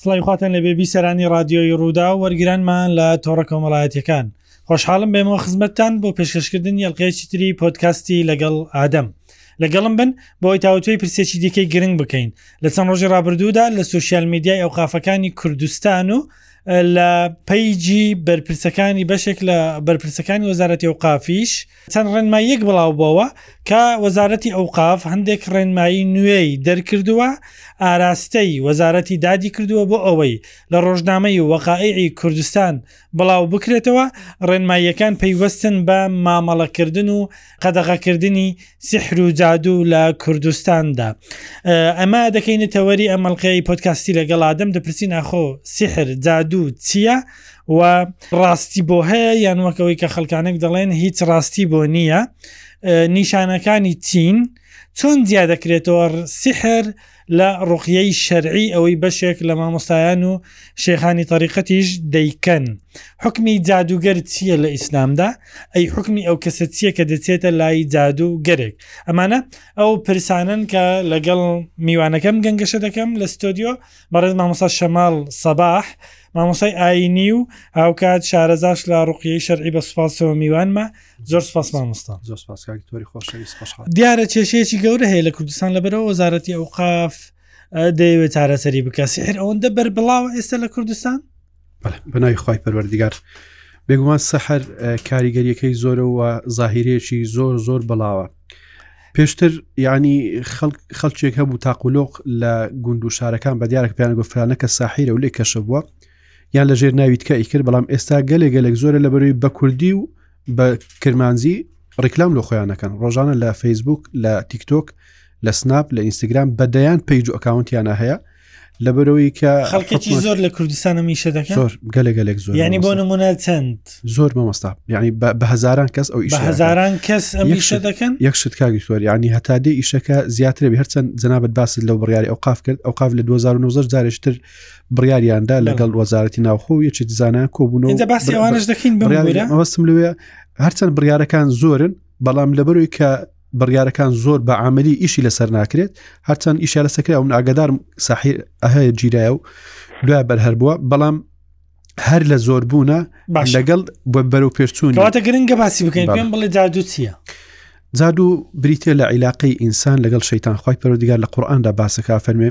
سڵاوی خواتان لەبێ بیسەرانی ڕادیۆی ڕوودا و وەرگرانمان لە تۆڕە کۆمەڵایەتەکان خۆشحاڵم بێمەوە خزمەتتان بۆ پێشکەشکردن یەلقەیەکی تری پۆتکاستی لەگەڵ ئادەم لەگەڵم بن بۆی تاوتوی پرسێکی دیکەی گرنگ بکەین لە چەند ڕۆژی ڕابردوودا لە سوسیال میدیای ئەو قافەکانی کوردستان و لە پەیجی بەرپرسەکانی بەشێک لە بەرپرسەکانی وەزارەتی و قافیش چەند ڕێنماییەک بڵاوبۆوە کە وەزارەتی ئەوقاف هەندێک ڕێنمایی نوێی دەرکردووە ئاراستەی وەزارەتی دادی کردووە بۆ ئەوەی لە ڕۆژنامەی وەقائیعی کوردستان بڵاو بکرێتەوە ڕێنماییەکان پەیوەستن بە مامەڵەکردن و قەدەغەکردنی سحر و جادو لە کوردستاندا ئەمە دەکەینە تەوەری ئەمەڵقەی پۆتکاستی لەگەڵ ئادەم دەپرسین ئاخۆ سحر جادو چییە؟ و ڕاستی بۆ هەیە یان وەکەوەی کە خەلکانێک دەڵێن هیچ ڕاستی بۆ نییە نیشانەکانی چین چۆن جیا دەکرێتەوە سحر لە ڕوقیەی شەرعی ئەوەی بەشێک لە مامۆستایان و شێخانی تەریقەتیش دەیکەن حکمی جادوگەر چییە لە ئیسلامدا ئەی حکمی ئەو کەسە چییە کە دەچێتە لای جادو گەرێک ئەمانە ئەو پرسانن کە لەگەڵ میوانەکەم گەنگەشە دەکەم لە ستۆدیۆ بەڕێز مامۆستا شەماڵ سەباح مامۆسای ئاینی و هاوکات شارەزاش لە ڕوقیی شەرعی بە سوپاسەوە میوانمە زۆر سپاس مامۆستا زۆر سپاس تۆری خۆشەویست خۆش دیارە کێشەیەکی گەورە هەیە لە کوردستان لەبەرەوە وەزارەتی ئەوقاف دەیەوێت چارەسەری بکە سحر ئەوەندە بەر بڵاوە ئێستا لە کوردستان بەناوی خی پەروەردیگار بێگومان سەحر کاریگەریەکەی زۆرەوە زاهیرێکی زۆر زۆر بەڵاوە پێشتر ینی خەڵکێک هەبوو تاقلۆق لە گوند و شارەکان بە دیارە پێیان گفترانە کە ساحیرە و لێ کەشە بووە یان لە ژێر ناویتکە ئیکرد بەڵام ئێستا گەلێک گەلێک زۆرە لە بەروی بە کوردی و بە کرمانجی ڕیکلام لۆ خۆیان نەکەن ڕۆژانە لە فەیسبوک لە تیکتۆک لە سناپ لە ئینستاگرام بە دەیان پێیج و ئەکاونتیانە هەیە لە بەرەوەی کە خەڵکێکی زۆر لە کوردستانە میشە دەکەن زۆر گەلە گەلێک زۆر ینی بۆ نمونە چەند زۆر مەمەستا ینی بە هزاران کەس ئەو هزاران کەس ئەمیشە دەکەن یەک شت کاگی سوەر ینی هەتا دێ ئیشەکە زیاترە هەرچەند جنابەت باست لەو بڕیاری ئەو قاف کرد ئەو قاف لە 2009 جارشتر بڕیاریاندا لەگەڵ وەزارەتی ناوخۆ و یەکێتی زانان کۆبوونەوە ئینجا باسی ئەوانەش دەکەین بم بڕیارە. ببورە ئەوەستم لەوێ هەرچەند بڕیارەکان زۆرن بەڵام لەبەروی کە بڕیارەکان زۆر بە عملی ئیشی لەسەر ناکرێت هەرچەند ئیشە لە سەکرا من ئاگادارم ساحیر ئەهەیە گیرایە و دوای بەرهەر بووە بەڵام هەر لە زۆر بوونە باشە. لەگەڵ بە بەرەو پێشچوون کەواتە گرنگە باسی بکەین بەڵێ. پێم بڵێ جادو چییە جادو بریتە لە عیلاقەی ئینسان لەگەڵ شەیتان خی پەرۆدیگار لە قورآاندا باسەکە فەرمێ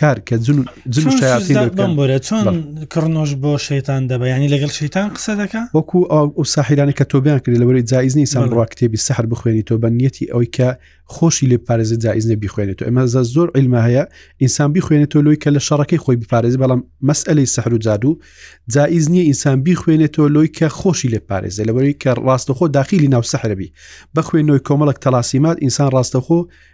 کار کە جن جن شیاطین بم بۆرە چۆن کڕنۆش بۆ شەیتان دەبە ینی لەگەڵ شەیتان قسە دەکە وەکو ئەو ساحیرانی کە تۆبیان کرد لەوەی جایزنی سامڕوا کتێبی سەحر بخوێنی تۆ بە نیەتی ئەوەی کە خۆشی لێ پارێزی جایزنە بیخوێنێت ئەمە زە زۆر علمە هەیە ئینسان بیخوێنێت تۆ لۆی کە لە شەڕەکەی خۆی بپارێزی بەڵام مەسئلەی سەحر و جادو جایز نییە ئینسان بیخوێنێت تۆ لۆی کە خۆشی لێ پارێزە لەوەی کە ڕاستەخۆ داخلی ناو سەحربی بەخوێنەوەی کۆمەڵک تەلاسیمات ئینسان ڕاستەخۆ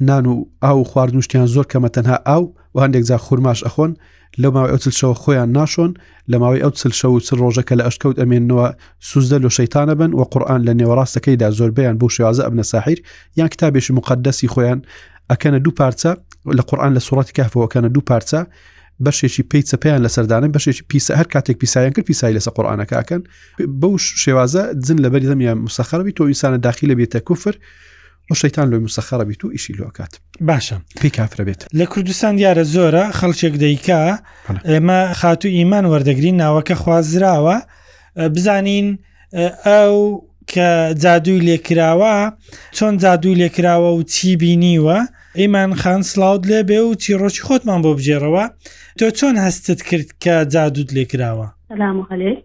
نان و ئاو و خواردن شتیان زۆر کەمە تەنها ئاو و هەندێک جا خورماش ئەخۆن لەو ماوەی ئەو چلشەوە خۆیان ناشۆن لە ماوەی ئەو چلشە و چل ڕۆژەکە لە ئەشکەوت ئەمێنەوە سوزدە لە شەیتانە بن و قورآان لە نێوەڕاستەکەیدا زۆربیان بۆ شێوازە ئەبنە ساحیر یان کتابێکی مقدسی خۆیان ئەکەنە دوو پارچە لە قورآان لە سوڕەتی کەفەوەکەنە دوو پارچە بەشێکی پێی چەپیان لە سەردانن بەشێکی پیسە هەر کاتێک پیسایان کرد پیسایی لەسە قورآانەکەکەن بەو شێوازە جن لەبەری دەمیان مسەخەرەوی تۆ ئینسانە داخی لە بێتە کوفر شەیتان لۆی مسەخەرە بیت و ئیشی لۆکات باشە پێی کافرە بێت لە کوردستان دیارە زۆرە خەڵکێک دەیکا ئێمە خاتو ئیمان وەردەگرین ناوەکە خوازراوە بزانین ئەو کە جادووی لێکراوە چۆن جادووی لێکراوە و چی بینیوە ئیمان خان سلااوت لێ بێ و چیڕۆکی خۆتمان بۆ بجێڕەوە تۆ چۆن هەستت کرد کە جادوت لێکراوە سلام هەلێک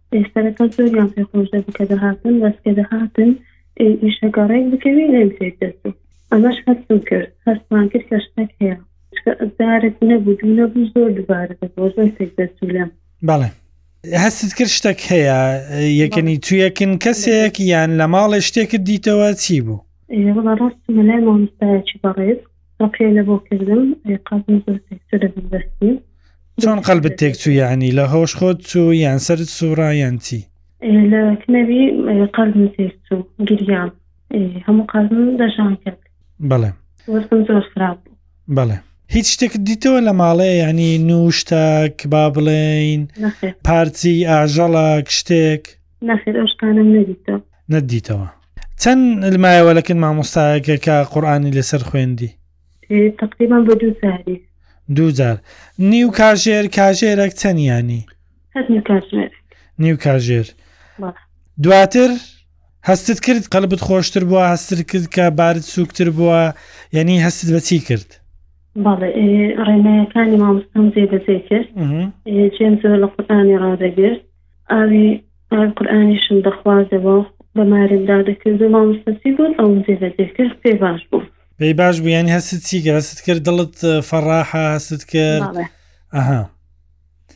سەرەتا زۆریان پێ خۆش دەبوو کە دەهاتن بەس کە دەهاتن ئیشە گەڕێک بکەوی لێم پێ دەچوو ئەمەش هەستم کرد هەستمان کرد کە شتێک هەیە چکە ئەزارێک نەبوو دوو نەبوو زۆر دووبارە دەبووە زۆر پێک دەچوو لێم بەڵێ هەستت کرد شتێک هەیە یەکەنی تویەکن کەسێک یان لە ماڵێ شتێکت دیتەوە چی بوو؟ وڵا ڕاست مەلای مامۆستایەکی بەڕێز ڕقیە لە بۆ کردم ئەی قازم زۆر تێکچوو لە بندەستی چۆن قەلبت تێکچوو یعنی لە هۆش خۆت چوو یان سەرت سوڕا یان چی ئێ، لە کنەوی ئێ، قەلبم تێکچوو گریام ئێ، هەموو قەلبم دەشان کرد بەڵێ وەزعم زۆر خراپ بوو بەڵێ هیچ شتێکت دیتەوە لە ماڵێ یعنی نوشتەک با بڵێین نەخێر پارچی ئاژەڵەک شتێک نەخێر ئەو شتانەم نەدیتەوە نەتدیتەوە چەن لمایەوە لەکن مامۆستایەکە کە قورئانی لەسەر خوێندی؟ تەقریبان بە دوو جاری دوو جار نیو کاژێر کاژێرەک چەن یانی؟ هەر نیو کاژێر نیو کاژێر بەڵێ. دواتر هەستت کرد قەلبت خۆشتر بووە هەستت کرد کە بارت سووکتر بووە یعنی هەستت بە چی کرد؟ بەڵێ ئێ، ڕێنمایەکانی مامۆستام جێبەجێ کرد مهم. ئێ، جێم زۆر لە قورئانی ڕادەگرت ئاوی ئاوی قورئانیشم دەخواردەوە و بە مارم دادەکرد و مامۆستا چی گوت ئەوم جێبەجێ کرد پێ باش بووم پێی باش بوو یانی هەست چی کرد هەست کرد دڵت فەڕاحە هەست کرد بەڵێ ئەها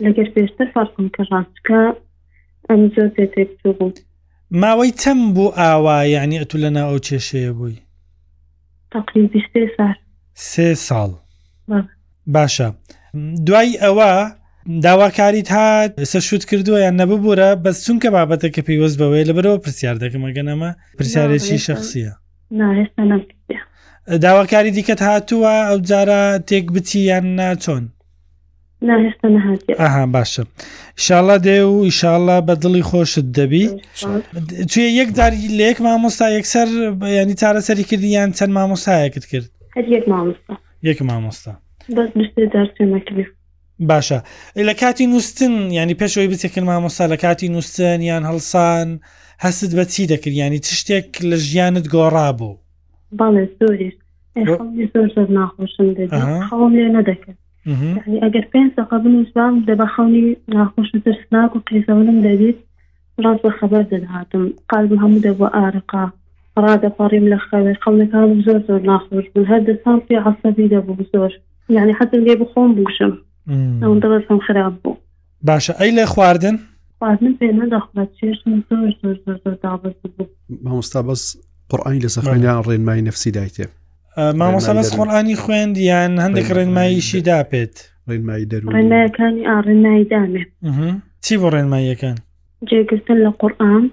لەگەر پێشتر فەرقم کە ڕاستکە ئەم زۆر پێ تێکچوو بووم ماوەی چەم بوو ئاوا یعنی ئەتو لەنا ئەو کێشەیە بووی تەقریب بیست سێ سال سێ ساڵ بەڵێ باشە دوای ئەوە داواکاریت هات سە شوت کردووە یان نەببوورە بەس چونکە بابەتە کە پێیوەست بەوەیە لە بەرەوە پرسیار دەکەمە گەنەمە پرسیارێکی ناڕێتە. شخصیە نا هێستا نەمکردیە داواکاری دیکەت هاتووە ئەو جارە تێک بچی یان نا چۆن ناهێشتا نەهاتێ ئەها باشە شاءله دێ و ئیشاءله بە دڵی خۆشت دەبی توێ یەک داری لە یەک مامۆستا یەکسەر ینی چارەسەری کردی یان چەند مامۆستایەکت کرد یەک مامۆستا یەک مامۆستا بەس دار توێمەکردی باشە لە کاتی نووسن ینی پێشەوەی بچێکن مامۆستا لە کاتی نووسن یان هەڵسان هەستت بە چی دەکرد ینی چ شتێک لە ژیانت گۆڕا بوو بەڵێ زۆری زۆر زۆر ناخۆشم دەبێت خەڵم لێ نەدەکرد یعنی ئەگەر پێنج دەقە بنووسام دە بە خەونی ناخۆش و ترسناک و قێزەونم دەبیت ڕاست بە خەبەر دەدهاتم قالبم هەموو دەبووە ئارقا ڕادەپەڕیم لە خەوێ خەونەکانم زۆر زۆر ناخۆش بوون هەر دەسام پێ عەسەبی دەبووم زۆر یعنی حەزم لێ بخۆم بکوژم ئەوەندە ڕستم خراپ بوو باشە ئەی لە خواردن خواردن پێ نەدەخمە چێشم زۆر زۆر زۆر زۆر دابەز بوو مامۆستا بەس قڕانی لە سەخۆنیان ڕێنمای نفسی دایتێ مامۆستا بەس قڕانی خوێند یان هەندێک ڕێنماییشی داپێت ڕێنمایی دەرو ڕێنمایەکانی ئاڕێنمایی دامێ چی بۆ ڕێنماییەکان جێگرتن لە قورآن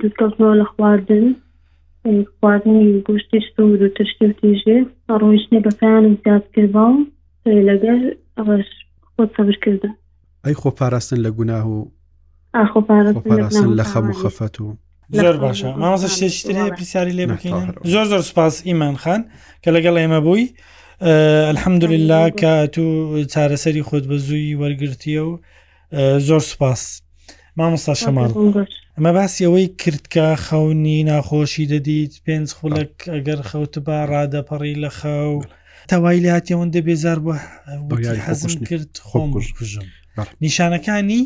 دەستکەوتنەوە لە خواردن خواردنی گوشتی سوود و تشتی و تیژێ ڕۆیشتنی بەکانم زیاد کردەوە لەگەر ڕش خۆت سەبر کردە ئەی خۆ پاراستن لە گوناه و ئاخۆ پاراستن لە خۆپاراستن گوناه و لە خەم و تاوانیش. خەفەت و لە زۆر خەم باشە و مامۆستا خەم شتێکی ترەیە وەڵا. پرسیاری لێ نە، بکەین تاهەر ئەوە. زۆر زۆر سپاس ئیمان خان کە لەگەڵ ئێمە بووی ئە، الحمدللە بەڵێ، کە تو چارەسەری خۆت بە زووی وەرگرتیە و ئە، زۆر سپاس مامۆستا شەماڵ بۆم گۆش. ئەمە باسی ئەوەی کرد کە خەونی ناخۆشی دەدیت پێنج خولەک ئەگەر خەوتبا ڕادەپەڕی لە خەو تەوای لە هاتیەوەندە بێزار بووە وتی حەزم کرد خۆم بکوژم نیشانەکانی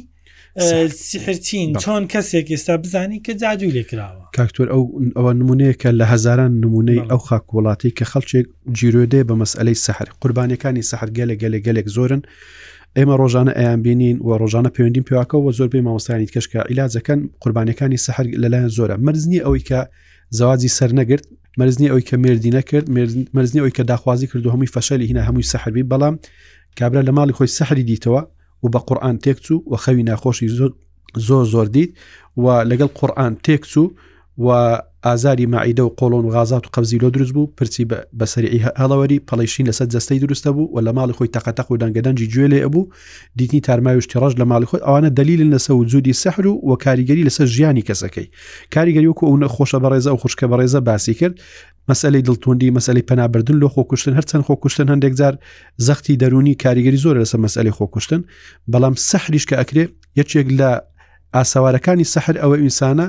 سحرچین چۆن کەسێک ئێستا بزانین کە جادوی لێ کراوە کاکتۆر ئەو ئەوە نمونەیەکە لە هزاران نمونەی ئەو خاک وڵاتی کە خەڵچێک جیرۆدەیە بە مەسئلەی سەحر قوربانەکانی سەحر گەلە گەلە گەلێک زۆرن ئێمە ڕۆژانە ئەیان بینین و ڕۆژانە پەیوەندیم پێواکەەوە زۆربەی مامۆستایانی کەشکە عیلاجەکەن قوربانەکانی سەحر لەلایەن زۆرە مرزنی ئەوەی کە زەواجی سەر نەگرت مەرزنی ئەوی کە مردی نەکرد مەرزنی ئەوی کە داخوازی کردو هەمووی فەشەلی هینا هەمووی سەحبی بەڵام کابرا لە ماڵی خۆی سەحری دیتەوە و بە قورآان تێکچوو و خەوی ناخۆشی زۆر زۆر زۆر دیت و لەگەڵ قورآان تێکچوو و ئازاری ماعیدە و قۆڵۆن و غازات و قەبزی لۆ دروست بوو پرچی بەسەری هەڵەوەری پەڵیشین لەسەر جەستەی دروستە بوو و لە ماڵی خۆی تەقەتەق و دەنگەدەنجی گوێ لێ بوو دیتنی تارماویشتی ڕژ لە ماڵی خۆی ئەوانە دلیل لەسە و جودی سەحر و وەکاریگەری لەسەر ژیانی کەسەکەی کاریگەری وەکو ئەو نەخۆشە بەڕێزە ئەو خوشکە بەڕێزە باسی کرد مەسلەی دڵتوندی مەسلی پەنابردن لۆ خۆکوشتن هەرچەند خۆکوشتن هەندێک جار زەختی دەرونی کاریگەری زۆر لەسە مەسلی خۆکوشتن بەڵام سەحریش کە ئەکرێ یەکێک لە ئاسەوارەکانی سەحر ئەوە ئینسانە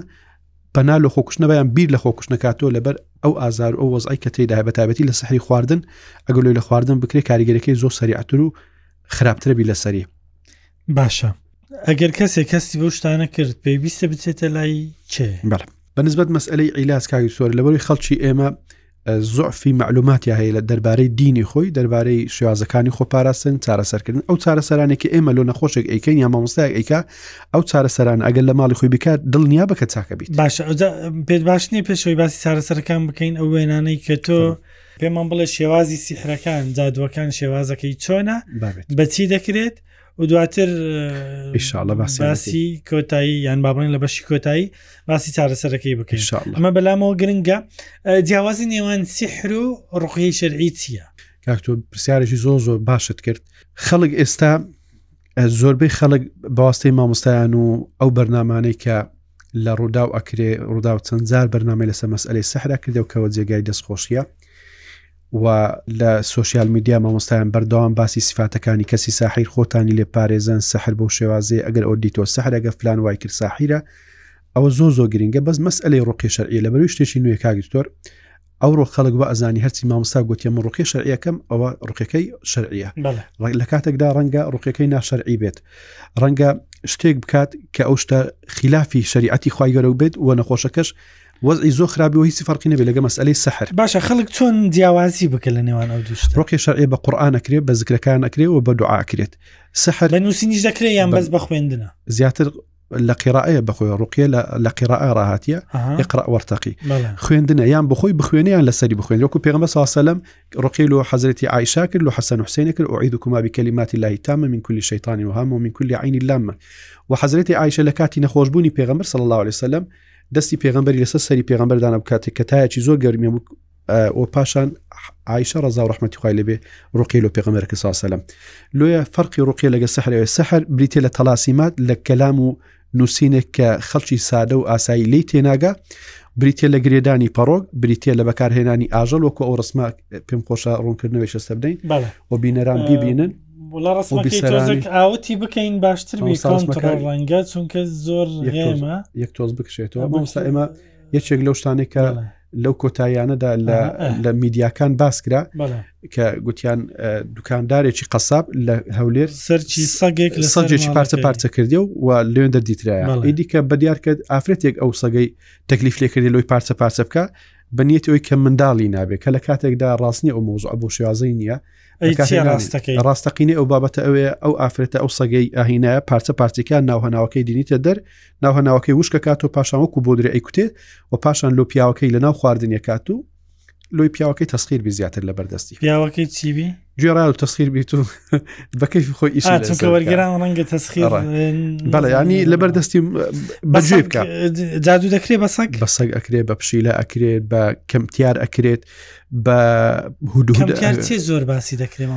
پەنا لە خۆکوشتنەبیان بیر لە خۆکوشتنەکاتەوە لەبەر ئەو ئازار ئەو وەزای کە تێدا بە تابەتی لە سەحری خواردن ئەگەلۆی لە خواردن بکرێ کاریگەرەکەی زۆر سەریعتر و خراپترەبی لەسەری باشە ئەگەر کەسێک کەستی بەو شتانە کرد پێویستە بچێتە لای چێ بەڵ بەنسبەت مەسئلەی ئیلاس کاوی سۆر لەبەری خەڵکی ئێمە زۆعفی معلوماتی هەیە لە دەربارەی دینی خۆی دەربارەی شێوازەکانی خۆپاراستن چارەسەرکردن ئەو چارەسەرانێکی ئێمە لۆ نەخۆشێک ئەیکەین یا مامۆستای ئەیکا ئەو چارەسەران ئەگەر لە ماڵی خۆی بکات دڵنیا بکە چاکە بیت باش پێ باش نیە پێشەوەی باسی چارەسەرەکان بکەین ئەو وێنانەی کە تۆ پێمان بڵێ شێوازی سیحرەکان جادوەکان شێوازەکەی چۆنە بەچی دەکرێت و دواتر باسی کۆتایی یان بابڕین لە بەشی کۆتایی باسی چارەسەرەکەی بکەین ئەمە بەلامەوە گرنگە جیاوازی نێوان سیحر و ڕقی شەرعی چییە کاکتۆ پرسیارێکی زۆ زۆر باشت کرد خەڵک ئێستا زۆربەی خەڵک باستەی مامۆستایان و ئەو بەرنمانەی کە لە ڕوودا و ئەکرێ ڕوودا و چەندجار بەرنامی لەسە مەسئلەی سەحرا کردەوە کەەوە جێگای دەستخۆشیە و لە سۆشیال میدیا مامۆستایان بەردەوام باسی سیفاتەکانی کەسی ساحیر خۆتانی لێ پارێزن سەحر بەو شێوازێ ئەگەر ئەو دیتۆ سەحر ئەگە فلان وای کرد ساحیرە ئەوە زۆ زۆ گرنگە بەس مەسئلەی ڕۆقی شەرعیە لە بەروی شتێکی نوێ کاگرتۆر ئەوڕۆ خەڵک بە ئەزانی هەرچی مامۆستا گوتیە من ڕوقی شەرعیەکەم ئەوە ڕقەکەی شەرعە لە کاتێکدا ڕەنگە ڕوقەکەی ناشەرعی بێت ڕەنگە شتێک بکات کە ئەو شتە خلافی شریعەتی خواگەرە بێت و نەخۆشەکەش وەزعی زۆر خراپ بوو هیچ فەرقی نەبێت لەگە مەسئلەی سەحر باشە خەڵک چۆن جیاوازی بکە لە نێوان ئەو دوشت ڕۆکی شەرێ بە قورآان ئەکرێ بە زکرەکان ئەکرێ و بە دوعاکرێت سەحر لە نووسینیش دەکرێ یان بەس بە خوێندنە زیاتر لە قێراەیە بەخۆی ڕوقیە لە قێراء ڕاهاتە یقرا وەرتەقی خوێندنە یان بخۆی بخوێنیان لەسەری بخوێن وەکو پێغمە ساسەلم ڕقی لۆ حەزرەتی عیشا کرد لە حەسەن حسێنە کرد و عید و کومابی کەلیماتی لای تامە من کولی شەیتانی وهام و من کولی عینی لامە و حەزرەتی عیشە لە کاتی نەخۆشببوونی پێغمبەر صلی الله عليه وسلم دەستی پێغمبەری لەسەر سەری پێغمبەر دانا بکاتێک کە تایەکی زۆر گەرمی بوو و پاشان عیشە ڕزا و ڕحمەتی خخوای لەبێ ڕقی لە پێغمەرەکە ساسەلم لۆیە فەرقی ڕقی لەگە سەحرەوە سەحر بریتێ لە تەلاسیمات لە کەلام و نووسینێک کە خەڵکی سادە و ئاسایی لی تێناگە بریتە لە گرێدانی پەڕۆک بریتە لە بەکارهێنانی ئاژەل وەکو ئەو ڕسمە پێم خۆشە ڕوونکردنەوەی شەستە بدەین و بینەران بیبینن بڵە ڕسمەکەی تۆزێک ئاوتی بکەین باشتر ڕەنگە چونکە زۆر غێمە یەک تۆز بکشێتەوە بۆستا ئێمە یەکێک لەو شتانێکە لەو کۆتاییانەدا لە میدیاکان باسکرا کە گوتیان دوکاندارێکی قەساب لە هەولێر سەرچی سەگێک لە سەجێکی پارچە پارچە کردی و لێن دەردیترایە ئیدی کە بەدیار کرد ئافرەتێک ئەو سەگەی تەکلیف لێ کردی لۆی پارچە پارچە بکە بەنیەتەوەی کە منداڵی نابێت کە لە کاتێکدا ڕاستنی ئەو مۆزوع بۆ شێوازەی نییە ڕاستەقینەی ئەو بابەتە ئەوێ ئەو ئافرەتە ئەو سەگەی ئاهینە پارچە پارچەکان ناوهناوەکەی دینیتە دەر ناوهناوەکەی وشکە کات و پاشان وەکو بۆ درێ ئەیکوتێ و پاشان لۆ پیاوەکەی لە ناو خواردنیە کات و لۆی پیاوەکەی تەسخیر بی زیاتر لە بەردەستی پیاوەکەی چیبی گوێڕا و تەسخیر بیت و بەکەفی خۆی ئیش وەرگران ڕەنگە تەسخیر بەڵیانی لە بەردەستی بەجێ بکە جادو دەکرێت بەسەک بەسەک ئەکرێت بە پشیلە ئەکرێت بە کەمتیار ئەکرێت بە هودوهدکەمتیارچێ زۆر باسی دەکرێت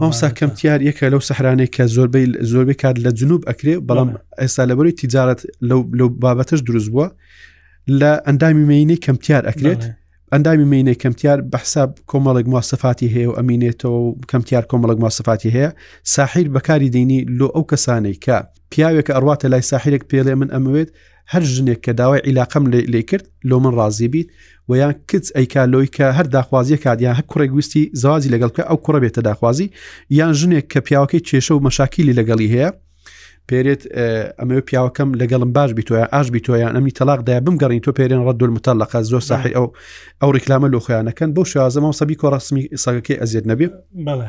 مامۆسا کەمتیار یەکە لەو سەحرانێک کە زۆربەی زۆربەی کات لە جنوب ئەکرێ بەڵام ئێستا لەبەری تیجارەت لەو بابەتش دروست بووە لە ئەندامی مینەی کەمتیار ئەکرێت ئەندامی مینەی کەمتیار بەحساب کۆمەڵێک موواسفاتی هەیە و ئەمینێتەوە و کەمتیار کۆمەڵک موواسفاتی هەیە ساحیر بەکاری دینی لۆ ئەو کەسانەی کە پیاوێکە ئەڕواتە لای ساحرێک پێڵێ من ئەمەوێت هەر ژنێک کە داوای عیلاقم لێ کرد لۆ من ڕازی بیت و یان کچ ئەیکا لۆی کە هەر داخوازیە کات یان هەر کوڕێک ویستی زواجی لەگەڵ کە ئەو کوڕە بێتە داخوازی یان ژنێک کە پیاوەکەی کێشە و مەشاکیلی لەگەڵی هەیە پێرێت ئەمە پیاوەکەم لەگەڵم باش بیتۆیان ئاش بیتۆیان ئەمی تەلاقدا بمگەڕین تۆ پێرێن ڕەدول متەلقە زۆر ساحی ئەو ئەو ڕیکلامە لۆ خۆیانەکەن بۆ شازەمە سەبی کۆڕسمی سەگەکەی ئەزیێت نەبێ بەڵێ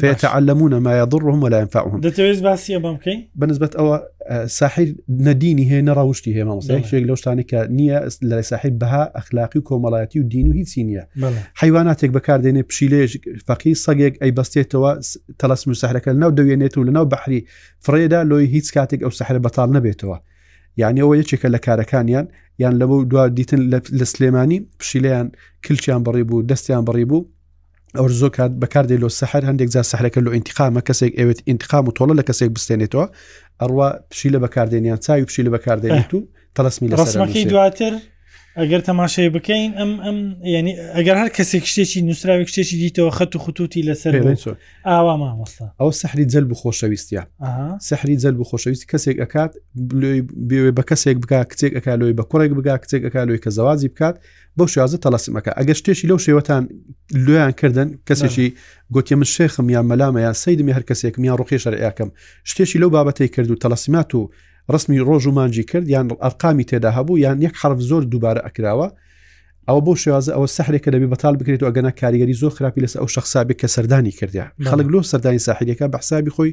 فيتعلمون ما يضرهم ولا ينفعهم دەتەوێت باسی ئەمە بکەین بەنسبەت ئەوە ساحیر نەدینی هەیە نەڕەوشتی هەیە مامۆسێک لەو شتانی کە نییە لە ساحیب بەها ئەخلاقی و کۆمەڵایەتی و دین و هیچی نییە حیواناتێک بەکاردێنێ پشیلێش فەقی سەگێک ئەی بەستێتەوە تەلەسم و سەحرەکە ناو دەوێنێت و لەناو بەحری فرێدا لۆی هیچ کاتێک ئەو سەحرە بەتاڵ نەبێتەوە یعنی ئەوە یەکێکە لە کارەکانیان یان لەبەو دوا دیتن لە سلێمانی پشیلیان کلچیان بڕی بوو دەستیان بڕی بوو ئەو زۆ کات بەکاردێ لۆ سەحر هەندێک جا سەحرەکە لۆ ئینتقامە کەسێک ئەوێت ئینتقام و تۆڵە لە کەسێک بستێنێتەوە ئەڕوا پشی لە بەکاردێنیان چاوی پشی لە بەکاردێنێت و تەلسمی لە ڕسمەکەی دواتر ئەگەر تەماشای بکەین ئەم ئەم ینی ئەگەر هەر کەسێک شتێکی نووسراوی شتێکی دیتەوە خەت و خطوتی لەسەر ئاوا مامۆستا ئەو سەحری جەل بۆ خۆشەویستە سەحری جەل بۆ خۆشەویست کەسێک ئەکات بێ بە کەسێک بک کچێک ئەکا لۆی بە کوڕێک بگا کچێک ئەکا لۆی کە زەوازی بکات بەو شازە تەلاسیمەکە ئەگەر شتێکی لەو شێوەتان لۆیان کردن کەسێکی گوتی من شێخم یان مەلامە یان سەیدمی هەر کەسێکم یان ڕوخی شەرعەکەم شتێکی لەو بابەتی کرد و تەلاسیمات و ڕسمی ڕۆژ و مانجی کرد یان ئەرقامی تێدا هەبوو یان یەک حرف زۆر دووبارە ئەکراوە ئەوە بۆ شێوازە ئەوە سەحرێکە دەبی بەتال بکرێت و ئەگەنا کاریگەری زۆر خراپی لەس ئەو شخصابێک کە سەردانی کردیا خەڵک لۆ سەردانی ساحلەکە بە حسابی خۆی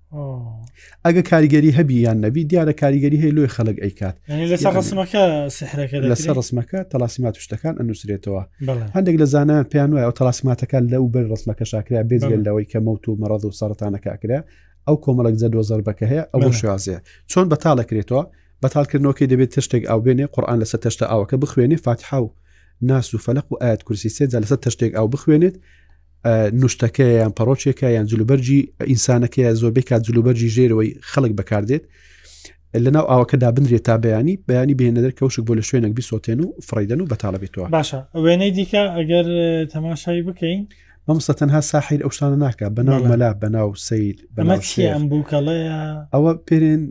ئەگە کاریگەری هەبی یان نەبی دیارە کاریگەری هەیە لۆی خەلک ئەیکات لەسەر ڕسمەکە تەلاسیمات شتەکان ئەنووسرێتەوە هەندێک لە زانان پێیان وایە ئەو تەلاسیماتەکان لەو بەر ڕسمەکە شاکرا بێزگەل لەوەی کە مەوت و مەڕەز و سەرەتانەکەکرا ئەو کۆمەڵک جە دۆ زەربەکە هەیە ئەو شازێ چۆن بەتاڵەکرێتەوە بەتالکردنەوەکەی دەبێت تشتێک ئاو بێنێ قورآان لەسەر تەشتە ئاوەکە بخوێنێ فاتحاو ناس و فەلق و ئاات کورسی سێجا لەسەر تشتێک ئاو بخوێنێت نوشتەکەیە یان پەڕۆچێکە یان جلوبەرجی ئینسانەکەیە زۆربەی کا جلوبەرجی ژێرەوەی خەڵک بەکاردێت لەناو ئاوەکەدا بنرێت تا بەیانی بەیانی بێنەدەر کەوشک بۆ لە شوێنێک بیسۆتێن و فڕیدەن و بەتاڵە بێتەوە باشە وێنەی دیکە ئەگەر تەماشای بکەین مەمسە تەنها ساحیر ئەو شتانە ناکە بەناو مەلا بەناو سیر بەمەچیان بووکەڵەیە ئەوە پێرێن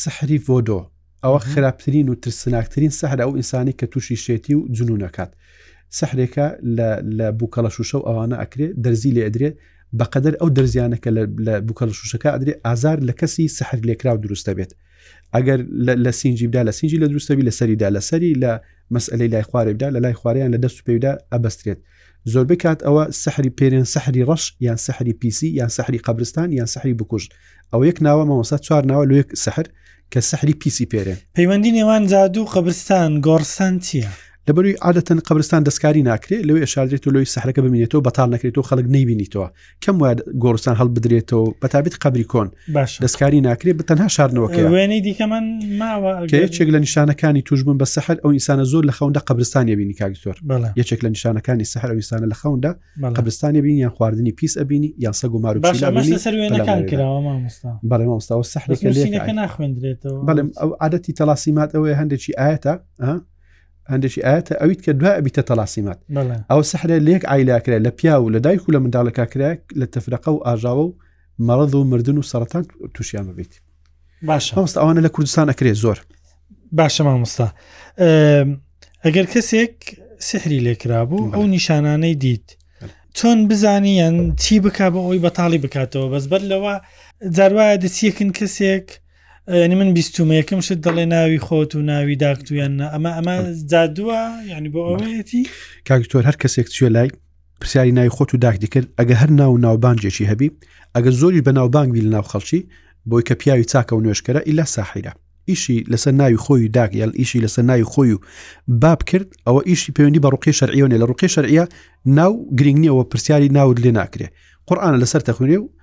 سەحری ڤۆدۆ ئەوە خراپترین و ترسناکترین سەحرە ئەو ئینسانی کە تووشی شێتی و جنونەکات سەحرێکە لە بووکەڵە شوشە و ئەوانە ئەکرێ دەرزی لێ ئەدرێت بەقەدەر ئەو دەرزیانەکە لە بووکەڵ شوشەکە ئەدرێ ئازار لە کەسی سەحر لێکراو دروستە بێت ئەگەر لە سینجی بدا لە سینجی لە دروستەبی لە سەریدا لە سەری لە مەسئلەی لای خوارێبدا لە لای خواریان لە دەست و پێدا ئەبەسترێت زۆربەی کات ئەوە سەحری پێرێن سەحری ڕەش یان سەحری پیسی یان سەحری قبرستان یان سەحری بکوژ ئەو یەک ناوە مەوەسا چوار ناوە لە یەک سەحر کە سەحری پیسی پێرێن پەیوەندی نێوان جادو و قەبرستان گۆڕستان چییە؟ لەبەروی عادەتەن قەبرستان دەستکاری ناکرێت لەوێ شادرێت و لەوی سەحرەکە ببینێتەوە بەتال نەکرێت و خەڵک نەیبینیتەوە کەم وایە گۆڕستان هەڵ بدرێتەوە بەتابێت قبری کۆن باش دەستکاری ناکرێت بەتەنها شارنەوەکە وێنەی دیکەمان ماوە یەکێک لە نیشانەکانی توشببوون بە سەحر ئەو ئینسانە زۆر لە خەوندا قەبرستان یبینی کاکتۆر یەکێک لە نیشانەکانی سەحر ئەوستانە لە خەوندا قبرستانی بین یان خواردنی پیس ئەبینی یان سەگ و مارو بەڵێمەستاوە سەحرێکە ناخوێندرێتەوە بەڵێم ئەو عادەتی تەلاسیمات ئەوەیە هەندێکی ئاەتە هەندێکی ئاەتە ئەویت کە دو ئەبیتە تەلاسیمات ئەو سەحرە لێک ئایلاکرێت لە پیا و لە دایک و لە منداڵەکە کرێک لە تەفرەقە و ئاژاوە و مەڕەد و مردن و سەران تووشیان ببیت باش هەست ئەوانە لە کوردستان ئەکرێت زۆر باشە مامۆستا ئەگەر کەسێک سحری لێکرابوو ئەو نیشانانەی دیت چۆن بزانیان چی بک بە ئەوی بەتاڵی بکاتەوە بەس بەر لەوە جاروایە دەچیەکن کەسێک ینی من بیستمە یەکەم شت دەڵێ ناوی خۆت و ناوی داکتویان ئەمە ئەمە زادووە ینی بۆ ئەوەیەتی کاکتۆر هەر کەسێک چێ لای پرسیاری ناوی خۆت و داکتی کرد ئەگە هەر ناو و ناوبانگێکی هەبی ئەگە زۆری بە ناوبانگ بی لە ناو خەڵکی بۆی کە پیاوی چاکە و نوێژکەرە ئیلا ساحیرە ئیشی لەسەر ناوی خۆی و داک یان ئیشی لەسەر ناوی خۆی و باب کرد ئەوە ئیشی پەیوەندی بە ڕوقی شەرعیۆنێ لە ڕوقی شەرعە ناو گرنگ نیەوە پرسیاری ناود لێ ناکرێ قورآانە لەسەر تەخوێ و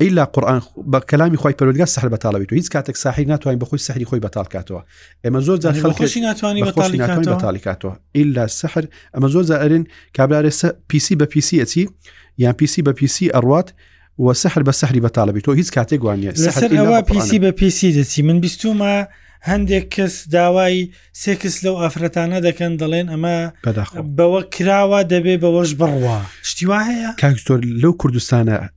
ئیلا قورآن بە کەلامی خی پەرۆدگا سەحر بەتاڵەویت و هیچ کاتێک ساحی ناتوانین بەخۆی سەحری خۆی بەتال کاتەوە ئێمە زۆر جار خەڵکشی ناتوانانی بەتاڵی کاتەوە ئیلا سەحر ئەمە زۆر زارێن کابرارێ پیسی بە پیسی ئەچی یان پیسی بە پیسی ئەڕات و سەحر بە سەحری بەتاڵەبی تۆ هیچ کاتێک وانە لەسەرەوە پیسی بە پیسی دەچی من بیستمە هەندێک کەس داوای سێکس لەو ئافرەتانە دەکەن دەڵێن ئەمە بەوە کراوە دەبێ بەوەش بڕوا شتیوا هەیە کاکتۆر لەو کوردستانە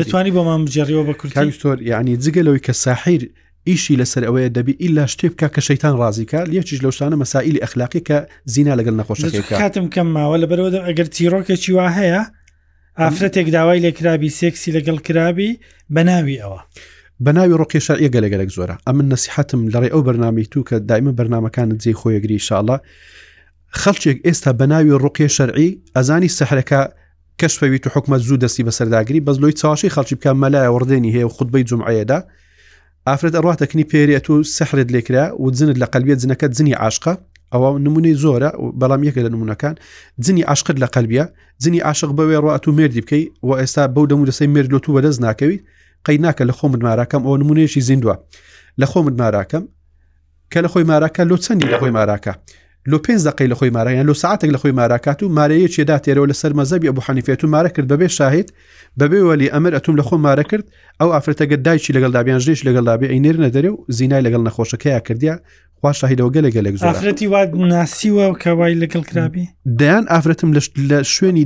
دەتوانی بۆمان بجێڕیەوە بە کوردستۆر یعنی جگە لەوەی کە ساحیر ئیشی لەسەر ئەوەیە دەبی ئیلا شتێ بکە کە شەیتان ڕازیکە لەکیش لەو شانە مەسائلی ئەخلاقی کە زینا لەگەڵ نەخۆشەکە کاتم کەم ماوە لە بەرەوەدا ئەگەر تیرۆکێکی وا هەیە ئافرەتێک داوای لێکرابی سێکسی لەگەڵ کرابی بە ناوی ئەوە بە ناوی ڕۆقی شەرعە گەلەگەلێک زۆرە ئەمن نسیحتم لەڕێ ئەو بەرنامی تو کە دایمە بەرنمەکانت جێ خۆیەگری شاڵە خەڵچێک ئێستا بە ناوی ڕوقی شەرعی ئەزانی سەحرەکە کەس فەویت و حکومت زوو دەستی بەسەرداگری بەس لۆی چاواشی خەڵکی بکە مەلایە وڕدێنی هەیە و خودبەی جمعەیەدا ئافرەت ئەڕاتە کنی پێرێت و سەحرت لێکرا و جنت لە قەلبێت جنەکە جنی عاشقە ئەوە نمونەی زۆرە بەڵام یەکە لە نمونونەکان جنی عاشقت لە قەلبە جنی عاشق بەوێ ڕات و مردی بکەی و ئێستا بەو دەمو دەسەی مرد لۆ تو بەدەست ناکەویت قەی ناکە لە خۆ مدماراکەم ئەو نمونەیەکی زیندوە لە خۆ مدماراکەم کە لە خۆی ماراکە لۆ چەندی لە خۆی ماراکە لۆ پێنج دقی لە خۆی مارایان لۆ ساعتێک لە خۆی ماراکات و مارەیەکی دا تێرەوە لەسەر مەزەبی ئەبوو حەنیفێت و مارە کرد بەبێ شاهید بەبێ وەلی ئەمر ئەتوم لە خۆ مارە کرد ئەو ئافرەتەگە دایکی لەگەڵ دابیان ژێش لەگەڵ دابێ ئەی نێرنە دەرێ و زینای لەگەڵ نەخۆشەکەیا کردیا خوا شاهیدەوە گەلە گەلێک زۆر ئافرەتی وا ناسیوە کە وای لەگەڵ کرابی دەیان ئافرەتم لە شوێنی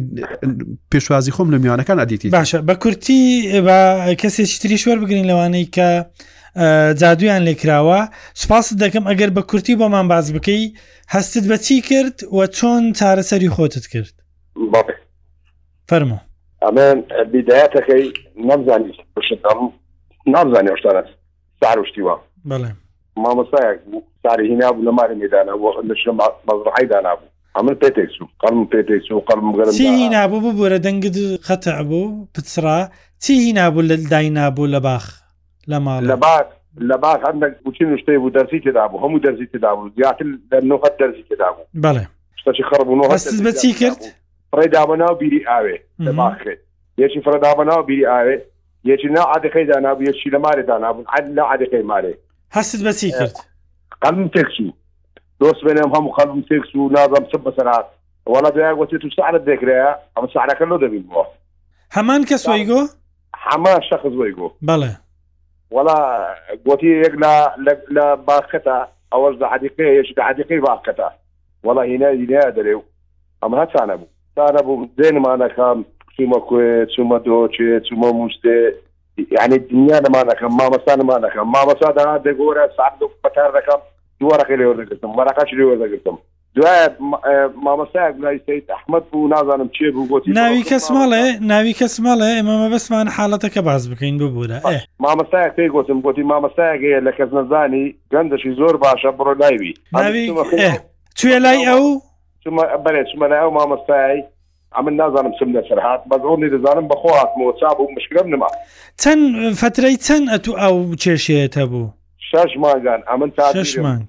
پێشوازی خۆم لە میوانەکان ئەدیتی باشە بە کورتی بە کەسێکی تریش وەربگرین لەوانەی کە جادویان لێکراوە سپاست دەکەم ئەگەر بە کورتی بۆمان باز بکەی هەستت بە چی کرد و چۆن چارەسەری خۆتت کرد فەرمو ئەمە بیداەتەکەی نەبزانانی پشتم نابزانانی ئەوشتانە ساروشتیوە بڵێ مامۆستایەک بوو ساری هینا بوو لە ماری میدانە بۆ لە مەزڕحی دانا بوو ئەمن پێتێک سو قەرم پێتێک سو قەرم گەرم چی هینا بوو ببوورە دەنگت قەتع بوو پچڕا چی هینا بوو لە داینا بوو لە باخ لەبار لەبار هەندێک وچی نوشتەی بوو دەرزی تێدا بوو هەموو دەرزی تێدا بوو زیاتر لە نۆهەد دەرزی تێدا بوو بەڵێ شتەشی خڕ بوو نۆهەد دەرزی بە چی کرد ڕێدا بە ناو بیری ئاوێ لە باخێ یەکی فرەدا بە ناو بیری ئاوێ یەکی ناو عادەکەی دانابوو یەکی لە مارێ دانابوون عاد لە عادەکەی مارێ هەستت بە چی کرد قەلم تێکچوو دۆست بێنێم هەموو قەلم تێکچوو نازم چ بەسەرات وەڵا دوای گوتی تو سعرت دەکرێ ئەم سعرەکە لۆ دەبیت بووە هەمان کەس وەیگۆ حەمە شەخس وەی گۆ. بەڵێ. وەڵا گۆتی یەک لە لە باخەتە ئەوەش دە حەدیقەیە یەکی دە حەدیقەی باخەتە وەڵا هینای هینایە دەرێ و ئەم هەر سانە بوو سانە بوو دێنمانەکەم چوومە کوێ چوومە دۆچێ چوومە مووسێ یعنی دنیا نمانەکەم مامەستا نمانەکەم مامەسا دەهات دەگۆرە سعات بەتار دەکەم دووەڕەقی لێوە دەگرتم وەرەقەش لێوە دەگرتم دوایە مامەسایەک لای سید ئەحمد بوو نازانم چێ بوو بۆ ناوی کەس مەڵێ ناوی کەس مەڵێ ئێمە مەبەستمان حاڵەتەکە باز بکەین ببوورە مامەسایەک پێی گوتم گوتی مامەسایەک هەیە لە کەس نەزانی گەندەشی زۆر باشە بڕۆ لایوی توێ لای ئەو بەێ چمە لای ئەو مامەستای ئەمن نازانم سم لەسەر هاات بەزۆنی دەزانم بەخۆ هاتمەوە چا بوو مشکلم نما چەند فترەی چەند ئەتو ئەو کێشێتە بوو شش مانگان ئەمن تا شش مانگ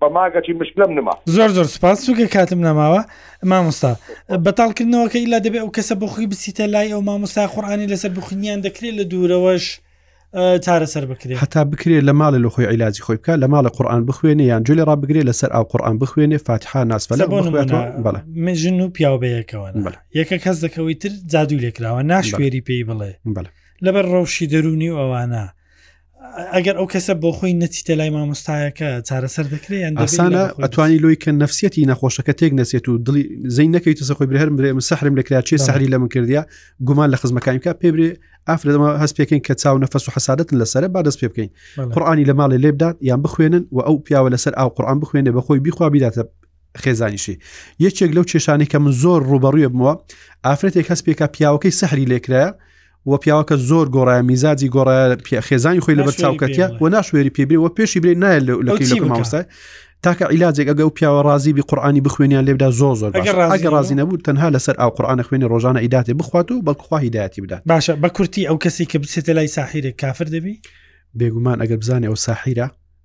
بە ماگە چی مشکلەم نما. زۆر زۆر سوپاس چونکە کاتم نەماوە مامۆستا بەتاڵ کردنەوەکە ئیلا دەبێت ئەو کەسە بخۆی بچیتە لای ئەو مامۆستا قورآانی لەسەر بخینیان دەکرێت لە دوورەوەش چارەسەر بکرێت هەتا بکرێت لە ماڵی لە خۆی عیلاجی خۆی بکە لە ماڵە قورآان بخوێنێ یان جلی ڕابگرێت لەسەر ئەو قورآان بخوێنێ فاتحا ناسفە لە بەڵێ من ژن و پیاو بەیەکەوە یەکە کەس دەکەوەی تر جادوو لێکراوە ناشوێری پێی بڵێ بەڵێ لەبەر ڕەوشی دەرونی و ئەوانە ئەگەر ئەو کەسە بۆ خۆی نەچیتە لای مامۆستایەکە چارەسەر دەکرێت یان ئاسانە ئەتوانی لۆی کە نفسیەتی نەخۆشەکە تێک نەسێت و دڵی زەین نەکەیت سە خۆی برهرم برێم سەحرم لە کراچێ سەحری لە من کردیا گومان لە خزمەکانی کا پێ برێ ئافرەدەمە هەست پێکەین کە چاو نەفەس و حسادتن لەسرە با دەست پێ بکەین قڕانی لە ماڵێ لێبدات یان بخوێنن و ئەو پیاوە لەسەر ئاو قڕان بخوێنێ بەخۆی بیخوا بیداتە خێزانیشی یەکێک لەو کێشانەی کە من زۆر ڕوبەڕویە بمەوە ئافرەتێک هەست پێکا پیاوەکەی سەحری لێکرایە و پیاوەکە زۆر گۆڕایە میزاجی گۆڕایە پێ خێزانی خۆی لەبەر چاوکەتە و ناشوێری پێبێ و پێشی برێ نایە لەکی مامۆستا تاکە عیلاجێک ئەگە و پیاوە ڕازی بی قورآانی بخوێنیان لێبدا زۆ زۆر ئەگە ڕازی نەبوو تەنها لەسەر ئاو قورآانە خوێنی ڕۆژانە ئیداتی بخوات و بەڵکخوا هیداەتی بدات باشە بە کورتی ئەو کەسی کە بچێتە لای ساحیرێک کافر دەبی بێگومان ئەگەر بزانێ ئەو ساحیرە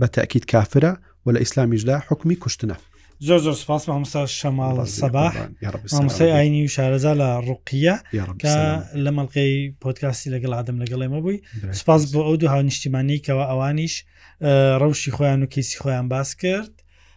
بە تەئکید کافرە و لە ئیسلامیشدا حوکمی کوشتنە. زۆر زۆر سپاس مامۆستا شەماڵ ڕەزی سەباح قوربان یا ڕەبی مامۆستای سەلامەت بی. ئاینی و شارەزا لە ڕوقیە یا ڕەبی کە سەلامەت لە مەڵقەی پۆدکاستی لەگەڵ ئادەم لەگەڵ ئێمە بووی برای سپاس بۆ ئەو دوو هاونیشتیمانیکەوە ئەوانیش اه، ڕەوشی خۆیان و کەیسی خۆیان باس کرد